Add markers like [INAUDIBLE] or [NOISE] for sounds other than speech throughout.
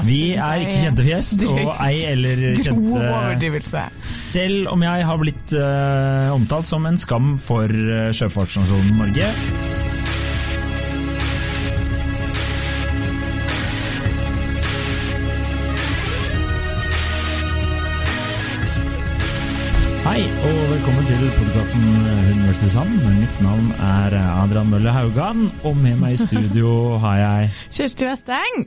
Vi er ikke kjente fjes, [LAUGHS] og ei eller [LAUGHS] kjente. Selv om jeg har blitt uh, omtalt som en skam for uh, sjøfartsnasjonen Norge. Hei, og velkommen til podkasten Hun versus han. Mitt navn er Adrian Mølle Haugan, og med meg i studio har jeg Kjersti Westeng!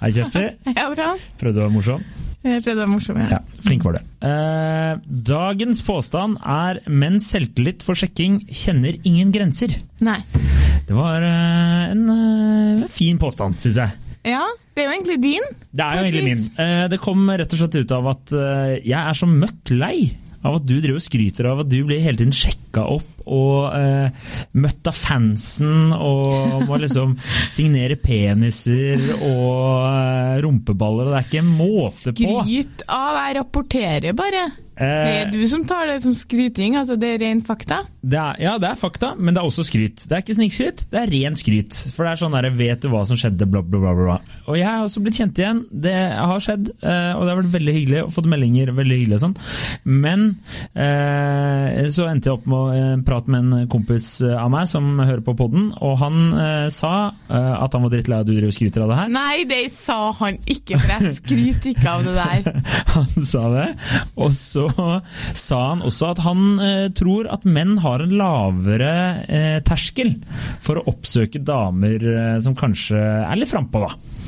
Hei, Kjersti. [LAUGHS] Ja, bra. Prøvde å være morsom. Jeg prøvde å være morsom, ja. Ja, flink var det. Eh, dagens påstand er 'menn selvtillit for sjekking kjenner ingen grenser. Nei. Det var eh, en eh, fin påstand, syns jeg. Ja, det er jo egentlig din. Det er jo egentlig min. Eh, det kom rett og slett ut av at eh, jeg er så møkk lei av at du driver og skryter av at du blir hele tiden sjekka opp og eh, møtt av fansen og må liksom [LAUGHS] signere peniser og eh, rumpeballer, og det er ikke en måte på. Skryt av, jeg rapporterer bare. Det Eh, er du som tar det som skryting, altså det er ren fakta. Det er, ja, det er fakta, men det er også skryt. Det er ikke snikskryt, det er ren skryt. For det er sånn der, vet du hva som skjedde, bla, bla, bla. bla. Og jeg har også blitt kjent igjen. Det har skjedd, eh, og det har vært veldig hyggelig. Og fått meldinger, veldig hyggelig og sånn. Men eh, så endte jeg opp med å prate med en kompis av meg som hører på podden, og han sa at han var drittlei av at du driver og skryter av det her. Nei, det sa han ikke, for jeg skryter ikke av det der. [LAUGHS] Han sa det. Og så sa han også at han eh, tror at menn har en lavere eh, terskel for å oppsøke damer eh, som kanskje er litt frampå, da.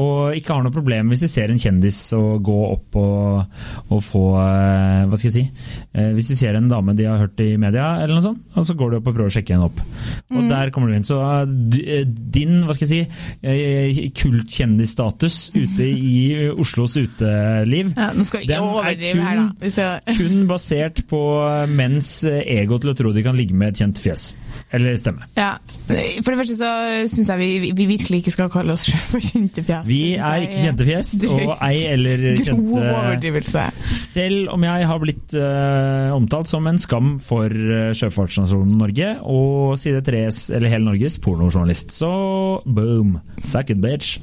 Og ikke har noe problem hvis de ser en kjendis og gå opp og, og få eh, Hva skal jeg si eh, Hvis de ser en dame de har hørt i media, eller noe sånt, og så går de opp og prøver å sjekke henne opp. Og der kommer du inn. Så eh, din hva skal jeg si, kultkjendisstatus ute i [LAUGHS] Oslos uteliv Ja, nå skal Den ikke er overdrive her, da. kun basert på menns ego til å tro de kan ligge med et kjent fjes. Eller stemme. ja. For det første så syns jeg vi, vi virkelig ikke skal kalle oss selv for kjente fjes. Vi er ikke kjente fjes, [LAUGHS] og ei eller kjente. Selv om jeg har blitt uh, omtalt som en skam for uh, sjøfartsnasjonen Norge og side 3s, eller hele Norges, pornojournalist. Så boom. Suck it, bitch.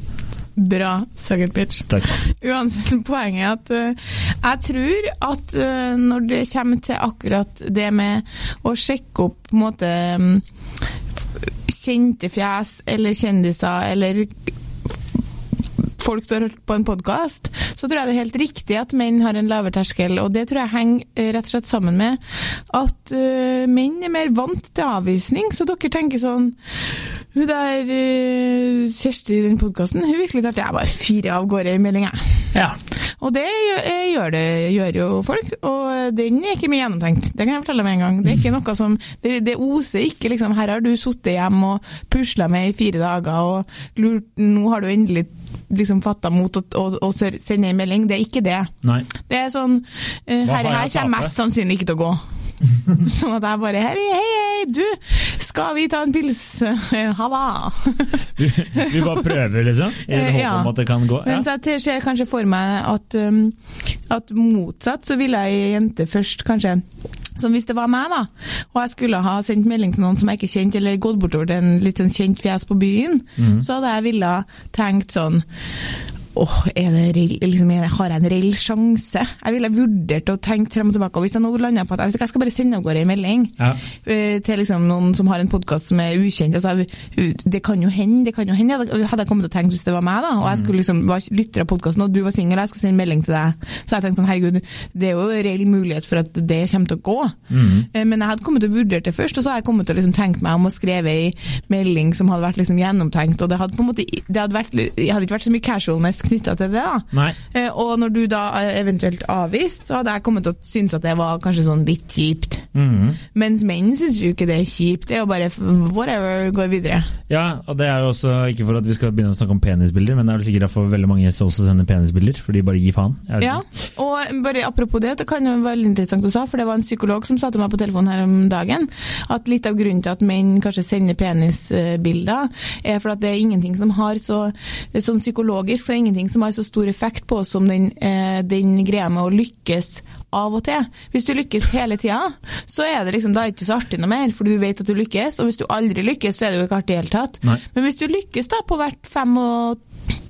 Bra, sucket bitch. Takk. Uansett, poenget er at uh, jeg tror at uh, når det kommer til akkurat det med å sjekke opp på en måte mm, kjente fjes eller kjendiser eller folk du har hørt på en podkast, så tror jeg det er helt riktig at menn har en lavere terskel. Og det tror jeg henger eh, rett og slett sammen med at uh, menn er mer vant til avvisning. Så dere tenker sånn Hun der eh, Kjersti i den podkasten, hun virkelig talte jeg bare fire av gårde i meldinga. Ja. Og det gjør, eh, gjør, det, gjør jo folk, og den er ikke mye gjennomtenkt. Det kan jeg fortelle med en gang. Det er ikke noe som Det, det oser ikke liksom Her har du sittet hjemme og pusla med i fire dager, og lurt, nå har du endelig liksom fatta mot å, å, å sende en melding. Det er ikke det. Nei. Det er sånn eh, Her, jeg her kommer mest sannsynlig ikke til å gå. [LAUGHS] sånn at jeg bare Hei, hei, hei, du! Skal vi ta en pils? [LAUGHS] Ha Vi, vi bare prøver, liksom? I Eh, håp ja. om at det kan gå? Men Ja. så jeg ser kanskje for meg at, um, at motsatt så ville ei jente først kanskje som hvis det var meg, da, og jeg skulle ha sendt melding til noen som jeg ikke kjente, eller gått bortover til en litt sånn kjent fjes på byen, mm. så hadde jeg ville tenkt sånn Åh, er liksom, har jeg en reell sjanse? Jeg ville vurdert og tenkt frem og tilbake. Og hvis jeg nå lander på at jeg, jeg skal bare sende av gårde en melding Ja. uh, til liksom noen som har en podkast som er ukjent altså, Det kan jo hende, det kan jo hende. Jeg Hadde jeg kommet til å tenke hvis det var meg, da, og jeg skulle liksom var lytter av podkasten, og du var singel, jeg skulle sende melding til deg, så jeg tenkte sånn, herregud, det er jo reell mulighet for at det kommer til å gå. Eh, Men jeg hadde kommet til å vurdere det først, og så hadde jeg kommet til å liksom tenkt meg om å skrive ei melding som hadde vært liksom gjennomtenkt, og det hadde på en måte det hadde vært, det hadde ikke vært så mye casualness knytta til det. da. Nei. Eh, Og når du da eh, eventuelt avvist, så hadde jeg kommet til å synes at det var kanskje sånn litt kjipt. Mhm. Mens menn syns jo ikke det er kjipt. Det er jo bare whatever, går videre. Ja, og det er jo også ikke for at vi skal begynne å snakke om penisbilder, men det er vel sikkert derfor veldig mange som også sender penisbilder, for de bare gir faen. Ja, og bare apropos det, det kan jo være veldig interessant du sa, for det var en psykolog som sa til meg på telefonen her om dagen, at litt av grunnen til at menn kanskje sender penisbilder, er for at det er ingenting som har så, sånn psykologisk, så er det ingenting som har så stor effekt på oss som den, eh, den greia med å lykkes av og til. Hvis du lykkes hele tida, så er det liksom, da er det ikke så artig noe mer, for du vet at du lykkes, og hvis du aldri lykkes, så er det jo ikke artig i det hele tatt. Nei. Men hvis du lykkes da på hvert fem og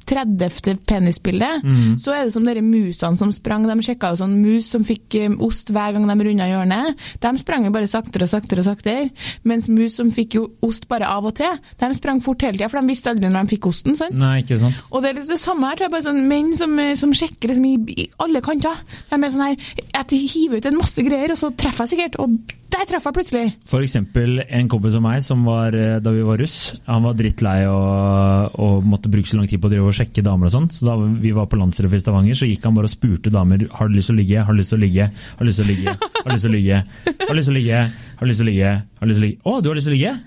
30. penisbildet, så er det som de musene som sprang. De sjekka jo sånn mus som fikk eh, ost hver gang de runda hjørnet. De sprang jo bare saktere og saktere og saktere. Mens mus som fikk jo ost bare av og til, de sprang fort hele tida, for de visste aldri når de fikk osten. sant? Nei, ikke sant. Og det er litt det samme her. Det er bare sånn menn som, som sjekker liksom i, i alle kanter. De er sånn her Jeg hiver ut en masse greier, og så treffer jeg sikkert. Og der traff jeg plutselig! For eksempel en kompis av meg som var, eh, da vi var russ, han var drittlei og, og måtte bruke så lang tid på å drive og sjekke damer og sånn. Så da vi var på landstreff i Stavanger, så gikk han bare og spurte damer har du lyst til å ligge, har du lyst til å ligge, har du lyst til å ligge, har du lyst til å ligge, har du lyst til å ligge, har du lyst til å ligge, har du lyst til å ligge, å, du har lyst til å ligge?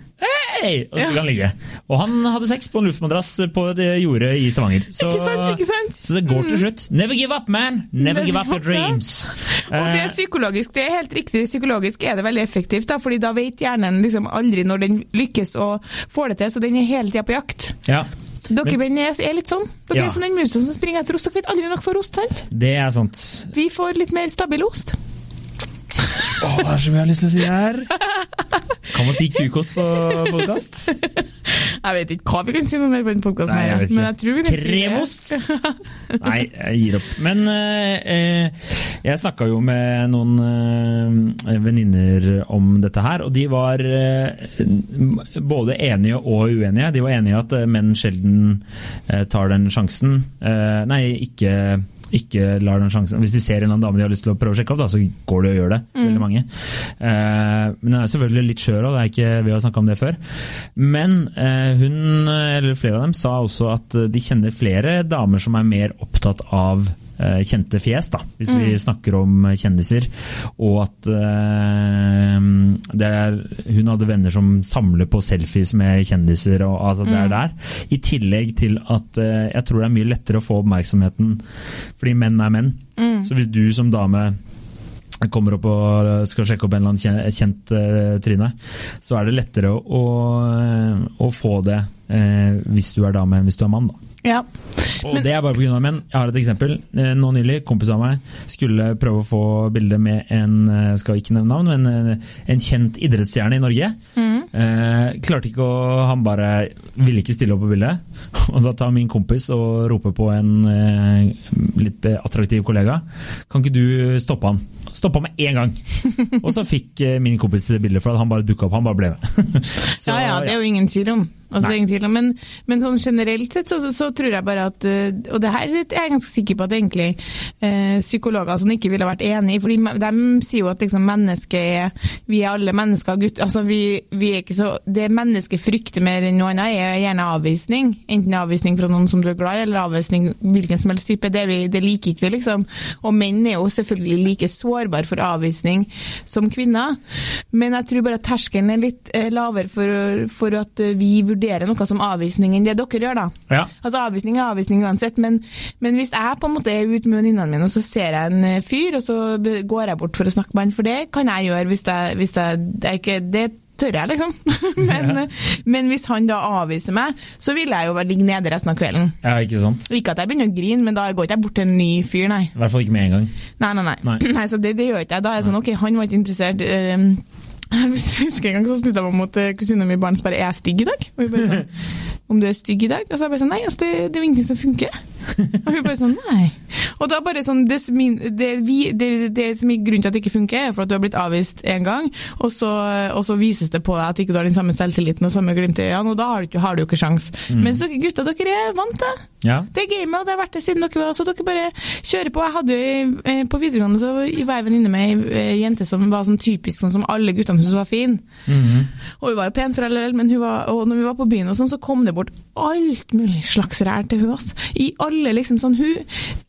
Hei! Og så skulle han ligge. Og han hadde sex på en luftmadrass på det jordet i Stavanger. Så, Ikke sant, ikke sant? så det går til slutt. Never give up, man! Never give up your dreams. Og det er Eh, psykologisk, det er helt riktig. Psykologisk er det veldig effektivt, da, fordi da vet hjernen liksom aldri når den lykkes og får det til, så den er hele tida på jakt. ja, Dere men, er, er litt sånn. Dere Ja. er som den musa som springer etter ost. Dere vet aldri nok for ost, sant? det er sant. Vi får litt mer stabil ost. Å, det er så mye jeg har lyst til å si her. Kan man si kukost på podkast? Jeg vet ikke hva vi kan si noe mer på den podkasten, men jeg tror vi kan si det. Kremost? Nei, jeg gir opp. Men eh, eh, jeg snakka jo med noen eh, venninner om dette her, og de var eh, både enige og uenige. De var enige i at eh, menn sjelden eh, tar den sjansen. Eh, nei, ikke ikke lar den sjansen Hvis de ser en eller annen dame de har lyst til å prøve å sjekke opp, da, så går de og gjør det. Veldig mange. Eh, men den er selvfølgelig litt skjør òg, vi har snakka om det før. Men eh, hun, eller flere av dem, sa også at de kjenner flere damer som er mer opptatt av kjente fjes, da, hvis vi snakker om eh, kjendiser. Og at uh, er, hun hadde venner som samler på selfies med kjendiser. Og, altså, det er der. I tillegg til at uh, jeg tror det er mye lettere å få oppmerksomheten fordi menn er menn. Så hvis du som dame kommer opp og skal sjekke opp en eller annen kjent, eh, tryne, så er det lettere å, å, å få det eh, hvis du er dame enn hvis du er mann. da. Ja. Og Men- det er bare pga. menn. Jeg har et eksempel. Eh, Nå nylig, kompis av meg skulle prøve å få bilde med en eh, skal ikke nevne navn, men eh, en kjent idrettsstjerne i Norge. Eh, klarte ikke å Han bare ville ikke stille opp på bildet. [LAUGHS] Og da tar min kompis og roper på en eh, litt attraktiv kollega. Kan ikke du stoppe han? Stoppa med en gang! [LAUGHS] Og så fikk min kompis det bildet, for at han bare dukka opp. Han bare ble med. [LAUGHS] Så, ja, ja, det er jo ingen tvil om. Altså, det er ingen tvil om. Men, men sånn generelt sett så, så tror jeg bare at eh, Og det her er jeg ganske sikker på at egentlig eh, psykologer som ikke ville vært enig i, for de sier jo at liksom mennesket er Vi er alle mennesker, gutt. Altså, vi, vi er ikke så Det mennesket frykter mer enn noe annet, er gjerne avvisning. Enten avvisning fra noen som du er glad i, eller avvisning hvilken som helst type. Det, vi, det liker ikke vi, liksom. Og menn er jo selvfølgelig like sårbare for avvisning som kvinner. Men jeg tror bare at terskelen er litt eh, lavere for, for at eh, vi vurderer noe som avvisning enn det dere gjør, da. Ja. Altså Avvisning er avvisning uansett, men, men hvis jeg på en måte er ute med venninnene mine, og så ser jeg en eh, fyr, og så går jeg bort for å snakke med han, for det kan jeg gjøre hvis jeg, hvis jeg, det er ikke det tør jeg, liksom. [LAUGHS] men, ja. men hvis han da avviser meg, så vil jeg jo bare ligge nede resten av kvelden. ja, ikke sant? Ikke at jeg begynner å grine, men da går ikke jeg bort til en ny fyr, nei. I hvert fall ikke med en gang. Nei, nei, nei. Nei. nei. så det, det gjør ikke jeg. Da er jeg sånn, ok, han var ikke interessert. eh, jeg husker en gang så snudde jeg meg mot uh, kusina mi i barn og bare, er jeg stygg i dag? Og hun bare sånn, om du er stygg i dag? Og så er jeg bare sånn, nei, altså, det, det er jo ingenting som funker. [LAUGHS] Og hun bare sånn, nei. Og da bare sånn, det, min- det, vi, det, det som er grunnen til at det ikke funker, er for at du har blitt avvist en gang, og så, og så vises det på deg at ikke du har den samme selvtilliten og samme glimt i øynene, og da har du, ikke- har du jo ikke sjans. Mens dere gutter, dere er vant til. Ja. Det er gamet, og det har vært det siden dere var så dere bare kjører på. Jeg hadde jo eh, På videregående så var jeg venninne med ei eh, jente som var sånn typisk sånn som alle guttene syntes var fin. Mhm. Og hun var jo pen for all del, men var, og når vi var på byen og sånn, så kom det bort alt mulig slags ræl til hun, ass. I alle liksom sånn hun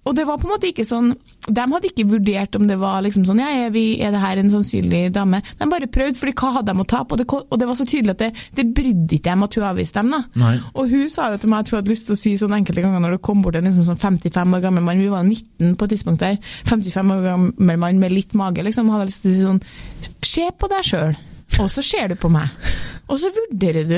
Og det var på en måte ikke sånn De hadde ikke vurdert om det var liksom sånn Ja, er, vi, er det her en sannsynlig dame? De bare prøvde, fordi hva hadde de å tape? Og det, og det var så tydelig at det, det brydde ikke dem at hun avviste dem, da. Nei. Og hun sa jo til meg at hun hadde lyst til å si sånn enkelte ganger når det kom bort en liksom sånn 55 år gammel mann, vi var 19 på et tidspunkt der, 55 år gammel mann med litt mage, liksom, hadde lyst til å si sånn Se på deg sjøl, og så ser du på meg. Og så vurderer du.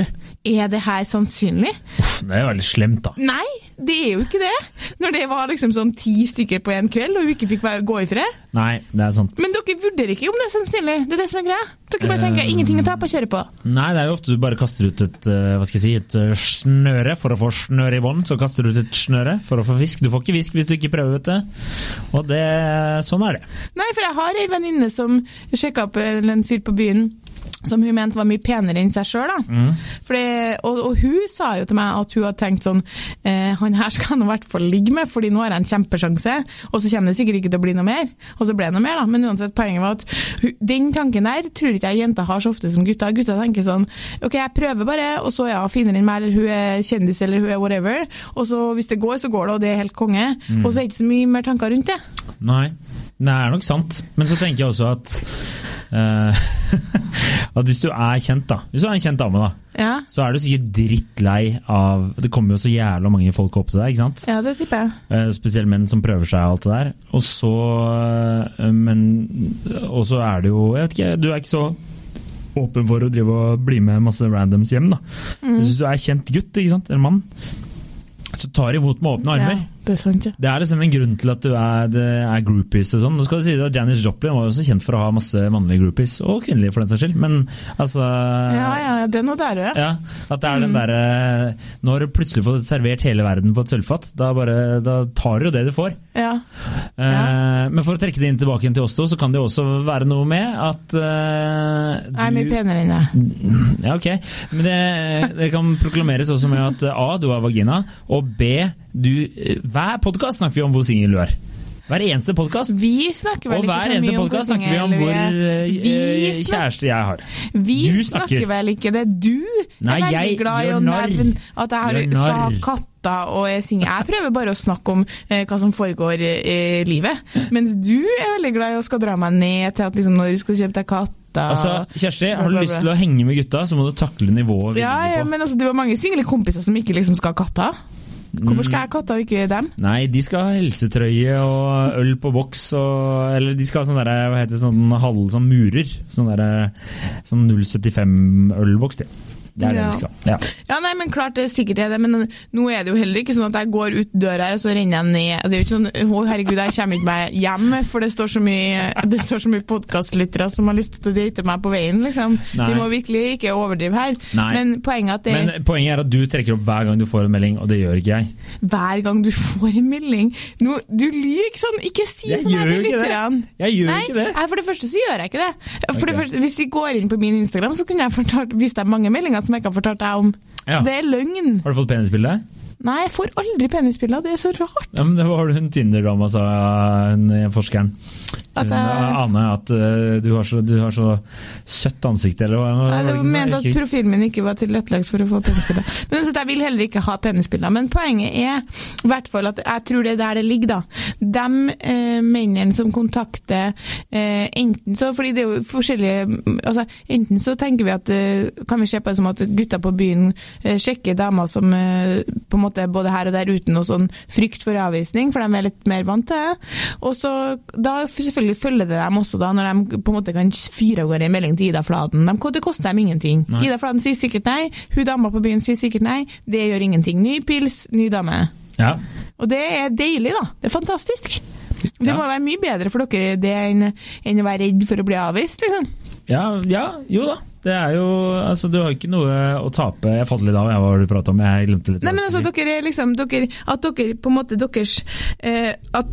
Er det her sannsynlig? Uff, det er veldig slemt, da. Nei, det er jo ikke det. Når det var liksom sånn ti stykker på en kveld, og hun ikke fikk gå i fred. Nei, det er sant. Men dere vurderer ikke om det er sannsynlig. Det er det som er greia. Dere bare tenker ingenting å tape, kjøre på. Nei, det er jo ofte du bare kaster ut et eh, hva skal jeg si, et eh, snøre for å få snøre i bånd. Så kaster du ut et snøre for å få fisk. Du får ikke fisk hvis du ikke prøver, vet du. Og det, sånn er det. Nei, for jeg har ei venninne som sjekka opp en fyr på byen. Som hun mente var mye penere enn seg sjøl. Og, og hun sa jo til meg at hun hadde tenkt sånn eh, Han her skal han i hvert fall ligge med, fordi nå har jeg en kjempesjanse. Og så kommer det sikkert ikke til å bli noe mer. Og så ble det noe mer, da. Men uansett, poenget var at hun, den tanken der tror ikke jeg jenter har så ofte som gutter. Gutter tenker sånn OK, jeg prøver bare, og så ja, finner enn meg, eller hun er kjendis, eller hun er whatever. Og så hvis det går, så går det, og det er helt konge. Og så er det ikke så mye mer tanker rundt det. Nei, det er nok sant. Men så tenker jeg også at uh, [LAUGHS] At hvis du er kjent, da. Hvis du er en kjent dame, da. Ja, Så er du sikkert drittlei av Det kommer jo så jævla mange folk opp til deg, ikke sant? ja det tipper jeg. Uh, Spesielt menn som prøver seg og alt det der. Og så uh, Men Og så er det jo Jeg vet ikke, du er ikke så åpen for å drive og bli med masse randoms hjem, da. Hvis du er kjent gutt, ikke sant, eller mann, så tar imot med åpne armer. Ja, det er sant, ja. Det er liksom en grunn til at du er, er groupies og sånn. Nå skal du si at Janis Joplin var også kjent for å ha masse mannlige groupies, og kvinnelige for den saks skyld, men altså Ja, ja, det er noe der òg. ja, at det er den derre Når du plutselig får servert hele verden på et sølvfat, da, bare, da tar du jo det du får. Ja. Eh, men for å trekke det inn tilbake til oss to, så kan det jo også være noe med at eh, Jeg er mye du penere enn deg. Ja, ok. Men det, det kan proklameres også med at A, du har vagina, og B, du Hver podkast snakker vi om hvor singel du er. Hver eneste podkast. Vi snakker vel Og ikke så mye om hvor snakker vi om hvor eh, eh, snak- kjæreste jeg har. Vi Du snakker. snakker. vel ikke det. Du Nei, er veldig glad i å nevne at jeg har, skal ha katter og er singel. Jeg prøver bare å snakke om eh, hva som foregår i, eh, livet. Mens du er veldig glad i å skal dra meg ned til at liksom, når du skal kjøpe deg katter Altså, Kjersti, har du lyst til å henge med gutta, så må du takle nivået ja, ja, men altså, Det var mange single kompiser som ikke liksom skal ha katter. Hvorfor Mm. skal jeg ha katter og ikke dem? Nei, de skal ha helsetrøye og øl på boks og Eller de skal ha sånne der, Hva heter det, sånn halv sånn murer. Sånn derre Sånn 075-ølboks, det. Det er det Ja. de skal. Ja. Ja, nei, men klart det er sikkert er det, men nå er det jo heller ikke sånn at jeg går ut døra og så renner jeg ned. Det er jo ikke sånn, å herregud, jeg kommer ikke meg hjem, for det står så mye, det står så mye podcastlyttere som har lyst til å date meg på veien, liksom. Nei. Vi må virkelig ikke overdrive her. Nei. Men poenget at det, Men poenget er at du trekker opp hver gang du får en melding, og det gjør ikke jeg. hver gang du får en melding, nå, du lyver sånn, ikke si Jeg sånn her til lytterne. Jeg gjør Nei, ikke det. Nei, for det første så gjør jeg ikke det. For det Ok. første, hvis vi går inn på min Instagram, så kunne jeg fortalt, vist deg mange meldinger som jeg ikke har fortalt deg om. Ja. Det er løgn. Har du fått penisbilde? Nei, jeg får aldri penisbilder, det er så rart. Ja, men det var hun Tinder-dama, sa hun forskeren. At jeg- aner at eh, du har, så, du har så søtt ansikt, eller hva? Nei, det var ment at profilen min ikke var tilrettelagt for å få penisbilder. [LAUGHS] Men jeg vil heller ikke ha penisbilder. Men poenget er i hvert fall at jeg tror det er der det ligger, da. De eh, mennene som kontakter eh, enten så Fordi det er jo forskjellige altså Enten så tenker vi at eh, Kan vi se på det som at gutter på byen eh, sjekker damer som eh, på en måte både her og der uten noe sånn frykt for avvisning, for de er litt mer vant til det. Og så da selvfølgelig følger det dem også, da, når de på en måte kan fyre av gårde en melding til Ida Fladen. De, det koster dem ingenting. Nei. Ida Fladen sier sikkert nei, hun dama på byen sier sikkert nei. Det gjør ingenting. Ny pils, ny dame. Ja. Og det er deilig, da. Det er fantastisk. Det Ja. må være mye bedre for dere det enn, enn å være redd for å bli avvist, liksom. Ja, ja, jo da. Det er jo Altså, du har ikke noe å tape. Jeg falt litt av, hva du pratet om? Jeg glemte litt. Nei, men altså, dere er liksom dere, At dere på en måte deres eh, at,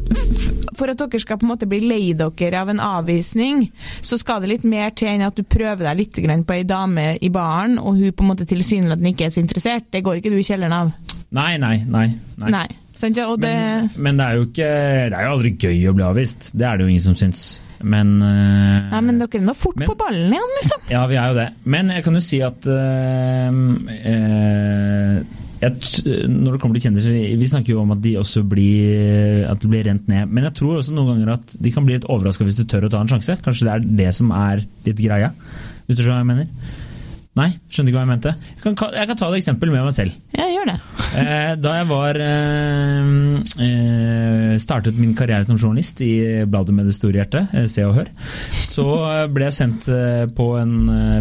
For at dere skal på en måte bli lei dere av en avvisning, så skal det litt mer til enn at du prøver deg litt grann på ei dame i baren, og hun på en måte tilsynelatende ikke er så interessert. Det går ikke du i kjelleren av. Nei, nei, nei. nei. Nei. Det Men, men det er jo ikke Det er jo aldri gøy å bli avvist. Det er det jo ingen som syns. Men uh, Nei, men dere er nå fort Men- på ballen igjen, liksom. Ja, vi er jo det. Men jeg kan jo si at uh, uh, jeg, Når det kommer til kjendiser Vi snakker jo om at de også blir At det blir rent ned. Men jeg tror også noen ganger at de kan bli litt overraska hvis du tør å ta en sjanse. Kanskje det er det som er litt greia. Hvis du skjønner hva jeg mener? Nei, skjønte ikke hva jeg mente. Jeg kan, jeg kan ta et eksempel med meg selv. Ja, gjør det. Eh, da jeg var eh, eh, startet min karriere som journalist i bladet med det store hjertet, Se og Hør, så ble jeg sendt på en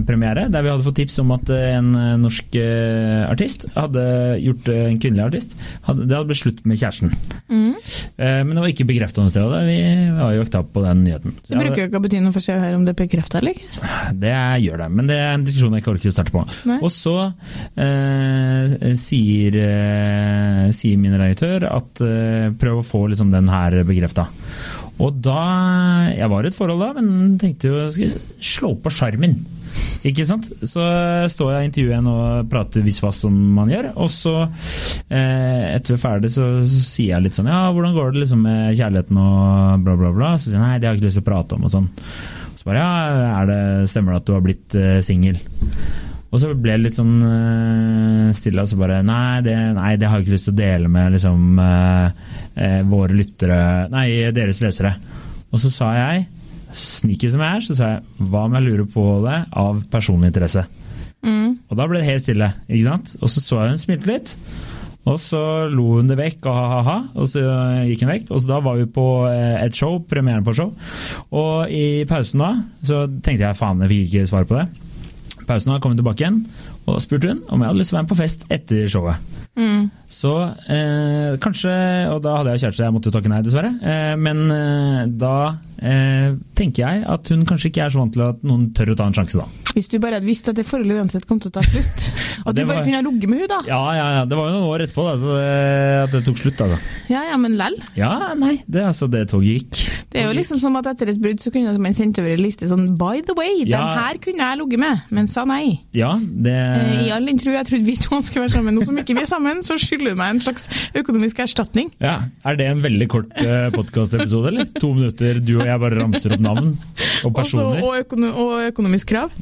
premiere der vi hadde fått tips om at en norsk artist hadde gjort en kvinnelig artist. Det hadde blitt slutt med kjæresten. Mm. Eh, Men det var ikke bekrefta noe sted, og vi var jo jakta på den nyheten. Så Det bruker jo ikke å bety noe for seg å høre om det er bekrefta eller ikke. det gjør det, men det er en diskusjon jeg ikke orker å starte på. Nei. Og så eh, sier, eh, sier min redaktør at eh, prøv å få liksom den her bekrefta. Og da Jeg var i et forhold da, men tenkte jo skal jeg slå på sjarmen. Ikke sant? Så står jeg i intervjuet igjen og prater visvas som man gjør. Og så, eh, etter vi er ferdig, så, så sier jeg litt sånn Ja, hvordan går det liksom med kjærligheten og bla, bla, bla? Så sier jeg nei, det har jeg ikke lyst til å prate om og sånn. Så bare ja, det, stemmer det at du har blitt eh, singel? Og så ble det litt sånn eh, stille, og så bare nei det, nei, det har jeg ikke lyst til å dele med liksom eh, eh, våre lyttere Nei, deres lesere. Og så sa jeg, sneaky som jeg er, så sa jeg hva om jeg lurer på det av personlig interesse? Mm. Og da ble det helt stille, ikke sant? Og så så jeg hun smilte litt. Og så lo hun det vekk, og ha-ha-ha, og så gikk hun vekk. Og så da var vi på eh, et show, premieren på et show. Og i pausen da, så tenkte jeg faen, jeg fikk ikke svar på det. Pausen da kom hun tilbake igjen, og spurte hun om jeg hadde lyst til å være med på fest etter showet. Mm. Så eh, kanskje, og da hadde jeg jo kjæreste, jeg måtte jo takke nei dessverre, eh, men eh, da eh, tenker jeg at hun kanskje ikke er så vant til at noen tør å ta en sjanse da. Hvis du bare hadde visst at det forholdet uansett kom til å ta slutt, [LAUGHS] At du bare var- kunne ha ligget med henne da. Ja, ja, ja, det var jo noen år etterpå da, så det, at det tok slutt da. Ja ja, men lell. Ja, nei, det, altså, det toget gikk. Det er jo liksom som at etter et brudd så kunne man sendt over en liste sånn By the way, Ja. den her kunne jeg ligget med, men sa nei. Ja, det Eh, I all den tro jeg trodde vi to skulle være sammen, nå som ikke vi er sammen, så skylder du meg en slags økonomisk erstatning. ja, Er det en veldig kort uh, podkastepisode, eller? To minutter, du og jeg bare ramser opp navn og Også, personer? og, økono og økonomisk krav. [LAUGHS]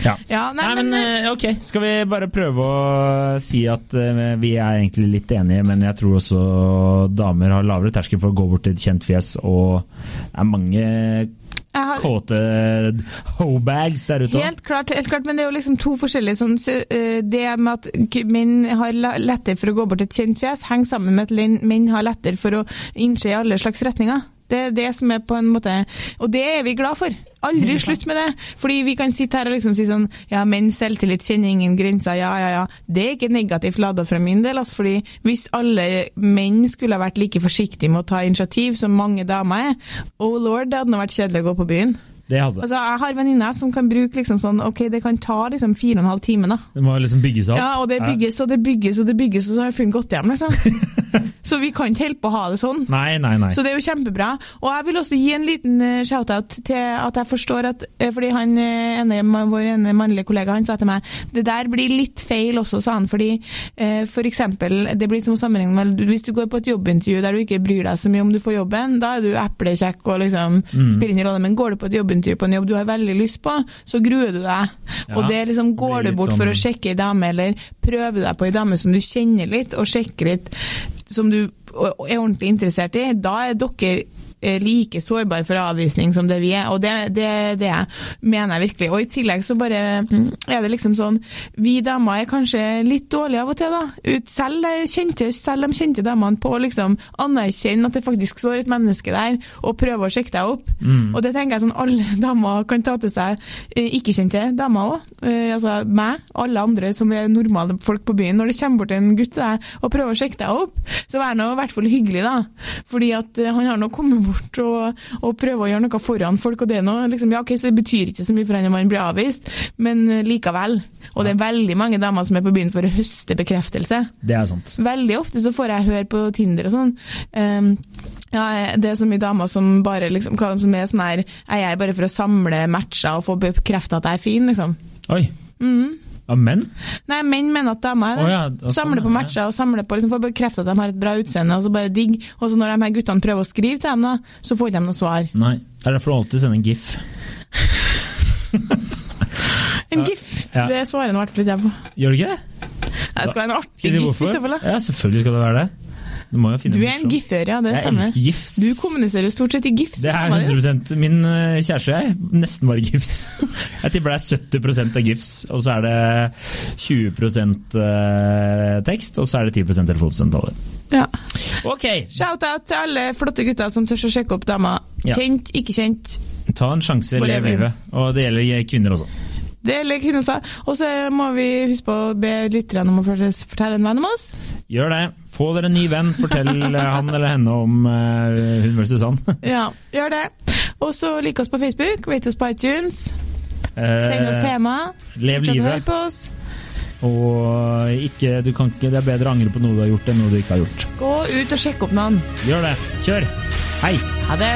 Ja. Ja, nei, Nei, men men, eh, eh, ok, skal vi bare prøve å si at eh, vi er egentlig litt enige, men jeg tror også damer har lavere terskel for å gå bort til et kjent fjes, og det er mange har, kåte hobags der ute. Helt klart, helt klart, men det er jo liksom to forskjellige sånn, så, eh, Det med at menn har lettere for å gå bort et kjent fjes, henger sammen med at menn har lettere for å innse i alle slags retninger. Det er det som er på en måte Og det er vi glad for. Aldri slutt med det. Fordi vi kan sitte her og liksom si sånn Ja, menns selvtillit kjenner ingen grenser. Ja, ja, ja. Det er ikke negativt lada fra min del. Altså, fordi hvis alle menn skulle ha vært like forsiktige med å ta initiativ som mange damer er, oh lord, det hadde nå vært kjedelig å gå på byen. Det hadde Altså, jeg har venninner som kan bruke liksom sånn Ok, det kan ta liksom fire og en halv time, da. Det må liksom bygges opp. Ja, og det bygges og det bygges og det bygges, og så har fyren gått hjem, liksom. [LAUGHS] så vi kan ikke holde på å ha det sånn. Nei, nei, nei. Så det er jo kjempebra. Og jeg vil også gi en liten eh, shout-out til at jeg forstår at eh, Fordi han eh, ene, vår ene mannlige kollega han sa til meg det der blir litt feil også, sa han. Fordi eh, for eksempel, det blir som å sammenligne med hvis du går på et jobbintervju der du ikke bryr deg så mye om du får jobben, da er du eplekjekk og liksom Mm. spiller ingen rolle. Men går du på et jobbintervju på en jobb du har veldig lyst på, så gruer du deg. Ja, og det er liksom, går du bort bort for å sånn- sjekke ei dame, eller prøver deg på ei dame som du kjenner litt, og sjekker litt som du er ordentlig interessert i, da er dere like sårbare for avvisning som det vi er, og det, det, det mener jeg virkelig. Og i tillegg så bare mm, er det liksom sånn Vi damer er kanskje litt dårlige av og til, da. Ut, selv, kjente, selv de kjente damene på å liksom anerkjenne at det faktisk står et menneske der og prøve å sjekke deg opp. Mm. Og det tenker jeg sånn alle [LAUGHS] damer kan ta til seg. Eh, Ikke-kjente damer òg. Eh, altså meg, alle andre som er normale folk på byen. Når det kommer bort en gutt til deg og prøver å sjekke deg opp, så vær nå i hvert fall hyggelig, da. Fordi at eh, han har nå kommet bort og, og prøve å gjøre noe foran folk, og det noe liksom, ja, ok, så det betyr ikke så mye for han om han blir avvist, men eh, likevel. Og det er veldig mange damer som er på byen for å høste bekreftelse. Det er sant. Veldig ofte så får jeg høre på Tinder og sånn Um, ja, det er så mye damer som bare liksom, som er sånn her Er jeg bare for å samle matcher og få bekrefta at jeg er fin, liksom? Oi. Mhm. Av menn? Nei, menn mener at damer er det. Oh, ja, sånn, samler på matcher og samler på liksom, får bekrefta at de har et bra utseende, og så bare digg. Og så når de her guttene prøver å skrive til dem, da, så får ikke de noe svar. Nei. Det er derfor du alltid sender en gif. [LAUGHS] En gif! Ja. Det svarer nå artig jeg på. Gjør du ikke det? Det skal være en artig gif i så fall. Ja, selvfølgelig skal det være det. Du må jo finne Du er en giffer, ja. Det Jeg stemmer. elsker gifs. Du kommuniserer stort sett i gifs. Det er med dama di. 100% Min eh, kjæreste og jeg, nesten bare gifs. [LAUGHS] Jeg tipper det er 70% av gifs, og så er det 20 eh, tekst, og så er det 10% telefonsamtaler. Ja. Ok, Shout-out til alle flotte gutter som tør å sjekke opp damer. Kjent, ikke kjent. ta en sjanse, lev livet. Og det gjelder kvinner også. Det gjelder kvinner også. Og så må vi huske på å be lytterne om å fortelle en venn om oss. Gjør det. Få dere en ny venn. Fortell eh, han eller henne om uh, hun versus han. [LAUGHS] Ja, gjør det. Og så lik oss på Facebook, rate oss på iTunes, Eh, send oss tema. lev livet. på oss. Og ikke, du kan ikke, det er bedre å angre på noe du har gjort, enn noe du ikke har gjort. Gå ut og sjekk opp noen. Gjør det. Kjør. Hei. Ha det.